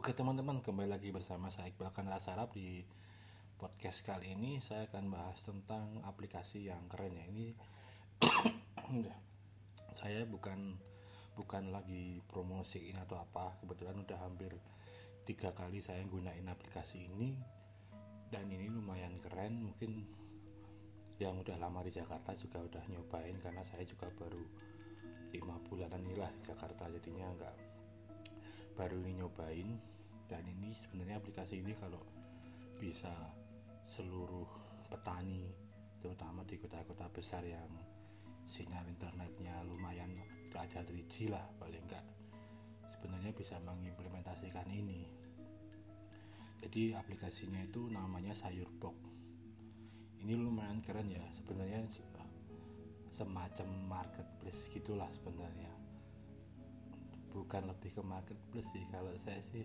Oke teman-teman kembali lagi bersama saya Iqbal Kanra Sarap di podcast kali ini saya akan bahas tentang aplikasi yang keren ya. Ini saya bukan bukan lagi promosiin atau apa. Kebetulan udah hampir tiga kali saya gunain aplikasi ini dan ini lumayan keren. Mungkin yang udah lama di Jakarta juga udah nyobain karena saya juga baru lima bulanan inilah di Jakarta jadinya nggak baru ini nyobain dan ini sebenarnya aplikasi ini kalau bisa seluruh petani terutama di kota-kota besar yang sinyal internetnya lumayan ada 3G lah paling enggak sebenarnya bisa mengimplementasikan ini. Jadi aplikasinya itu namanya sayurbok ini lumayan keren ya sebenarnya semacam marketplace gitulah sebenarnya. Bukan lebih ke marketplace sih kalau saya sih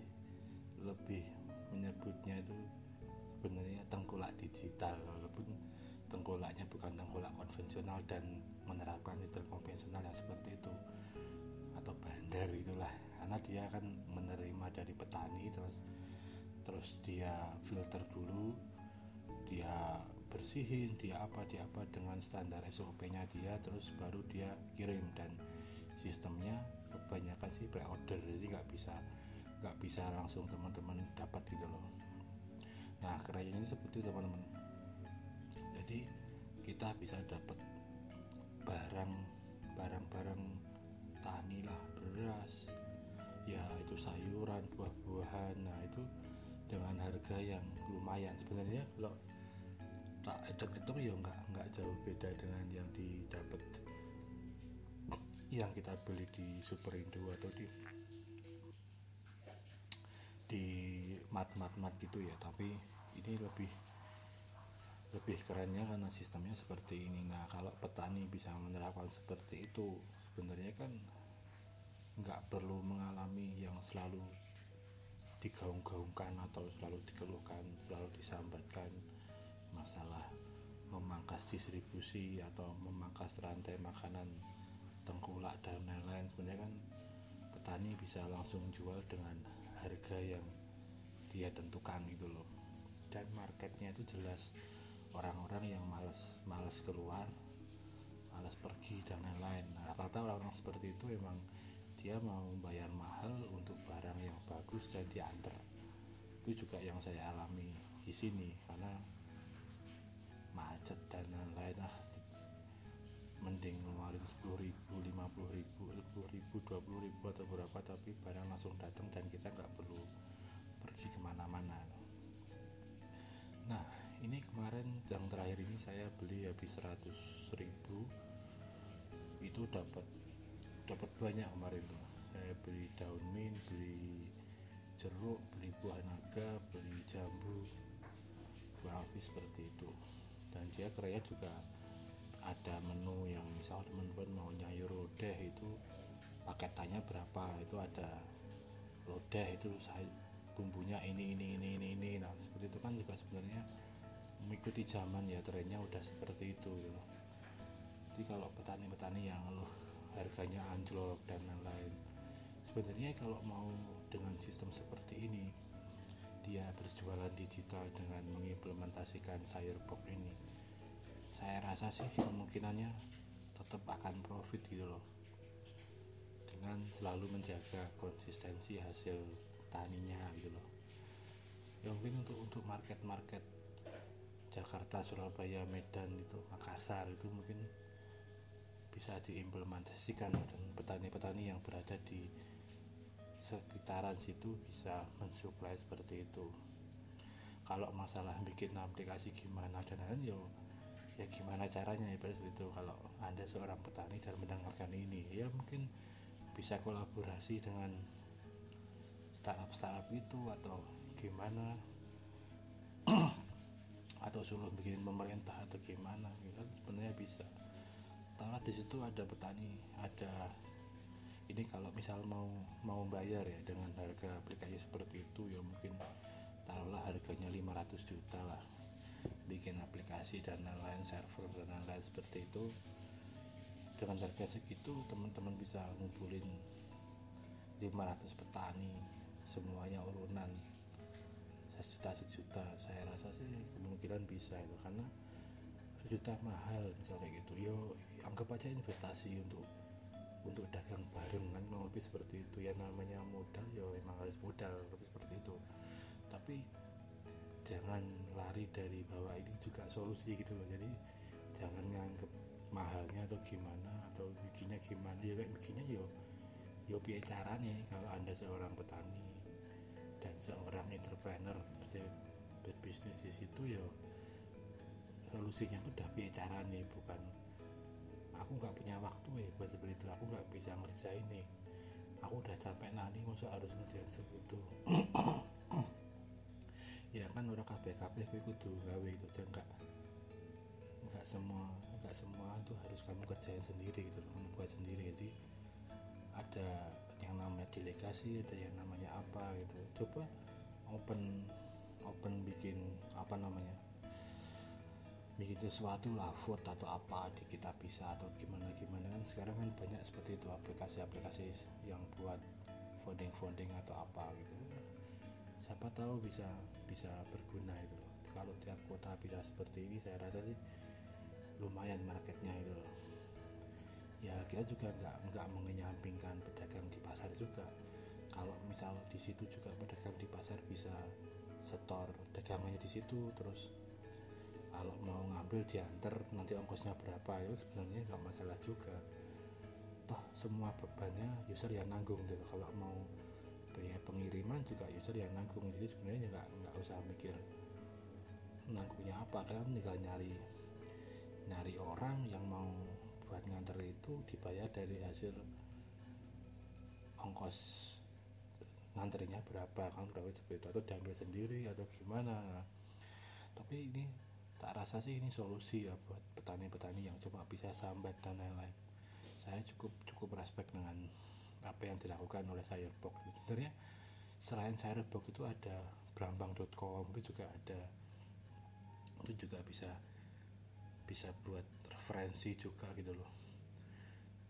lebih menyebutnya itu sebenarnya tengkulak digital walaupun tengkulaknya bukan tengkulak konvensional dan menerapkan sistem konvensional yang seperti itu atau bandar itulah. Karena dia akan menerima dari petani terus terus dia filter dulu dia bersihin dia apa dia apa dengan standar SOP-nya dia terus baru dia kirim. Dan sistemnya kebanyakan sih pre-order jadi nggak bisa nggak bisa langsung teman-teman dapat gitu loh. Nah kerennya ini seperti teman-teman. Jadi kita bisa dapat barang barang-barang tani lah beras ya itu sayuran buah-buahan. Nah itu dengan harga yang lumayan. Sebenarnya kalau tak hitung-hitung ya nggak nggak jauh beda dengan yang didapat yang kita beli di Superindo atau di di mat mat mat gitu ya. Tapi ini lebih lebih kerennya karena sistemnya seperti ini. Nah kalau petani bisa menerapkan seperti itu sebenarnya kan nggak perlu mengalami yang selalu digaung-gaungkan atau selalu dikeluhkan selalu disambatkan. Masalah memangkas distribusi atau memangkas rantai makanan tengkulak dan lain-lain. Sebenarnya kan petani bisa langsung jual dengan harga yang dia tentukan gitu loh. Dan marketnya itu jelas orang-orang yang males males keluar males pergi dan lain-lain. Nah, rata-rata orang-orang seperti itu emang dia mau bayar mahal untuk barang yang bagus dan diantar. Itu juga yang saya alami di sini karena macet dan lain-lain. Ah mending ngeluarin 10 ribu 50 ribu 10 ribu 20 ribu atau berapa saya beli habis 100 ribu itu dapat dapat banyak kemarin tuh saya beli daun mint beli jeruk beli buah naga beli jambu kurang lebih seperti itu. Dan dia kerja juga ada menu yang misal teman-teman mau nyayur lodeh itu paketannya berapa itu ada lodeh itu saya bumbunya ini ini ini ini ini. Nah seperti itu kan juga sebenarnya mengikuti zaman ya trennya udah seperti itu gitu. jadi kalau petani-petani yang loh harganya anjlok dan lain-lain sebenarnya kalau mau dengan sistem seperti ini dia berjualan digital dengan mengimplementasikan sayur pop ini saya rasa sih kemungkinannya tetap akan profit gitu loh dengan selalu menjaga konsistensi hasil taninya gitu loh ya mungkin untuk untuk market market Jakarta Surabaya Medan itu Makassar itu mungkin bisa diimplementasikan dan petani-petani yang berada di sekitaran situ bisa mensuplai seperti itu. Kalau masalah bikin aplikasi gimana dan lain-lain yo ya gimana caranya ya seperti itu kalau anda seorang petani dan mendengarkan ini ya mungkin bisa kolaborasi dengan startup-startup itu atau gimana atau suruh bikin pemerintah atau gimana gitu. Sebenarnya bisa. Taruhlah di situ ada petani ada ini kalau misal mau mau bayar ya dengan harga aplikasi seperti itu ya mungkin taruhlah harganya 500 juta lah. Bikin aplikasi dan lain-lain server dan lain-lain seperti itu. Dengan harga segitu teman-teman bisa ngumpulin 500 petani semuanya urunan. Sejuta sejuta. Saya rasa sih kemungkinan bisa itu karena sejuta mahal misalnya gitu. Yo anggap aja investasi untuk untuk dagang bareng kan lebih seperti itu. Ya namanya modal ya emang harus modal lebih seperti itu. Tapi jangan lari dari bahwa ini juga solusi gitu loh. Jadi jangan nganggep mahalnya atau gimana atau bikinnya gimana. Ya kayak bikinnya yo yo biar caranya. Kalau anda seorang petani dan seorang entrepreneur berbisnis di situ ya solusinya tuh udah biar caranya bukan aku nggak punya waktu ya buat seperti itu. Aku nggak bisa ngerjain nih aku udah capek nanti masa harus ngerjain seperti itu ya kan orang kabeh kabeh kowe kudu gawe itu enggak enggak semua enggak semua itu harus kamu kerjain sendiri gitu kamu buat sendiri. Jadi ada yang namanya delegasi ada yang namanya apa gitu. Coba open open bikin apa namanya bikin sesuatu lah vote atau apa di kita bisa atau gimana gimana. Kan sekarang kan banyak seperti itu aplikasi-aplikasi yang buat voting atau apa gitu. Siapa tahu bisa bisa berguna itu. Kalau tiap kota bisa seperti ini saya rasa sih lumayan marketnya itu ya kita juga nggak nggak mengenyampingkan pedagang di pasar juga. Kalau misal di situ juga pedagang di pasar bisa setor dagangannya di situ terus kalau mau ngambil diantar nanti ongkosnya berapa itu sebenarnya nggak masalah juga. Toh semua bebannya user yang nanggung gitu. Kalau mau biaya pengiriman juga user yang nanggung. Jadi sebenarnya nggak nggak usah mikir nanggungnya apa. Kan tinggal nyari nyari orang yang mau buat nganter itu dibayar dari hasil ongkos nganterinnya berapa kan berapa seperti itu atau diambil sendiri atau gimana. Tapi ini tak rasa sih ini solusi ya buat petani-petani yang cuma bisa sambat dan lain-lain. Saya cukup cukup respect dengan apa yang dilakukan oleh Sayurbox sebenarnya selain Sayurbox itu ada brambang.com itu juga ada. Itu juga bisa bisa buat referensi juga gitu loh.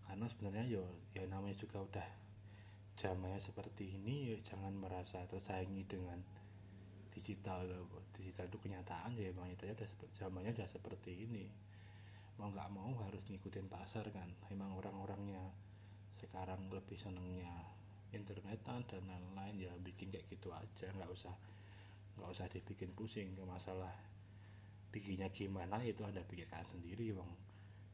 Karena sebenarnya yo ya namanya juga udah zamannya seperti ini ya jangan merasa tersaingi dengan digital loh. digital itu kenyataan ya emang itu udah zamannya udah seperti ini. Mau nggak mau harus ngikutin pasar kan. Emang orang-orangnya sekarang lebih senengnya internetan dan lain-lain ya bikin kayak gitu aja. Nggak usah nggak usah dibikin pusing ke masalah bikinnya gimana itu anda pikirkan sendiri bang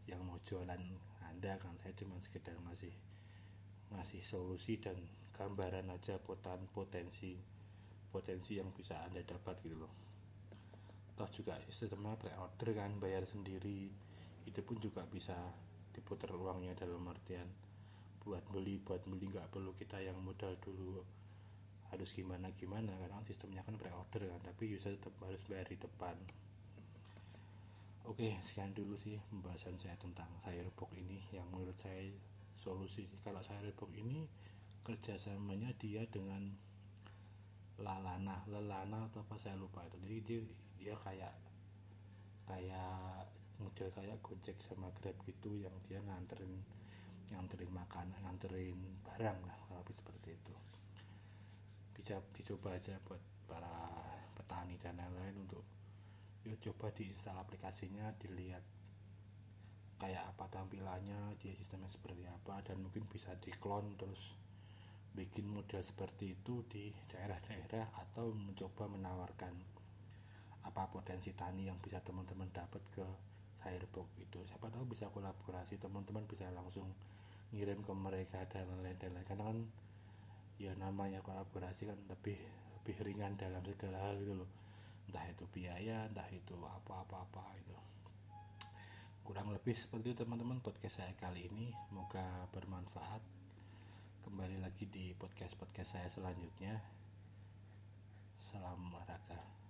yang mau jualan anda kan. Saya cuma sekedar masih ngasih solusi dan gambaran aja potan potensi potensi yang bisa anda dapat gitu loh. Toh juga sistemnya pre-order kan bayar sendiri. Itu pun juga bisa diputar uangnya dalam artian buat beli buat beli nggak perlu kita yang modal dulu. Harus gimana gimana karena sistemnya kan pre-order kan tapi user tetap harus bayar di depan. Oke sekian dulu sih pembahasan saya tentang Firebox ini. Yang menurut saya solusi. Kalau Firebox ini kerjasamanya dia dengan Lalana. Lelana atau apa saya lupa itu. Jadi dia, dia kayak kayak model kayak Gojek sama Grab gitu yang dia nganterin nganterin makanan nganterin barang lah lebih seperti itu. Bisa dicoba aja buat para petani dan lain-lain untuk yuk coba diinstal aplikasinya dilihat kayak apa tampilannya dia sistemnya seperti apa dan mungkin bisa diklon terus bikin model seperti itu di daerah-daerah atau mencoba menawarkan apa potensi tani yang bisa teman-teman dapat ke Firebox itu. Siapa tahu bisa kolaborasi teman-teman bisa langsung ngirim ke mereka dan lain-lain. Karena kan ya namanya kolaborasi kan lebih lebih ringan dalam segala hal gitu loh. Entah itu biaya entah itu apa-apa-apa itu kurang lebih seperti itu teman-teman podcast saya kali ini. Semoga bermanfaat. Kembali lagi di podcast podcast saya selanjutnya. Salam olahraga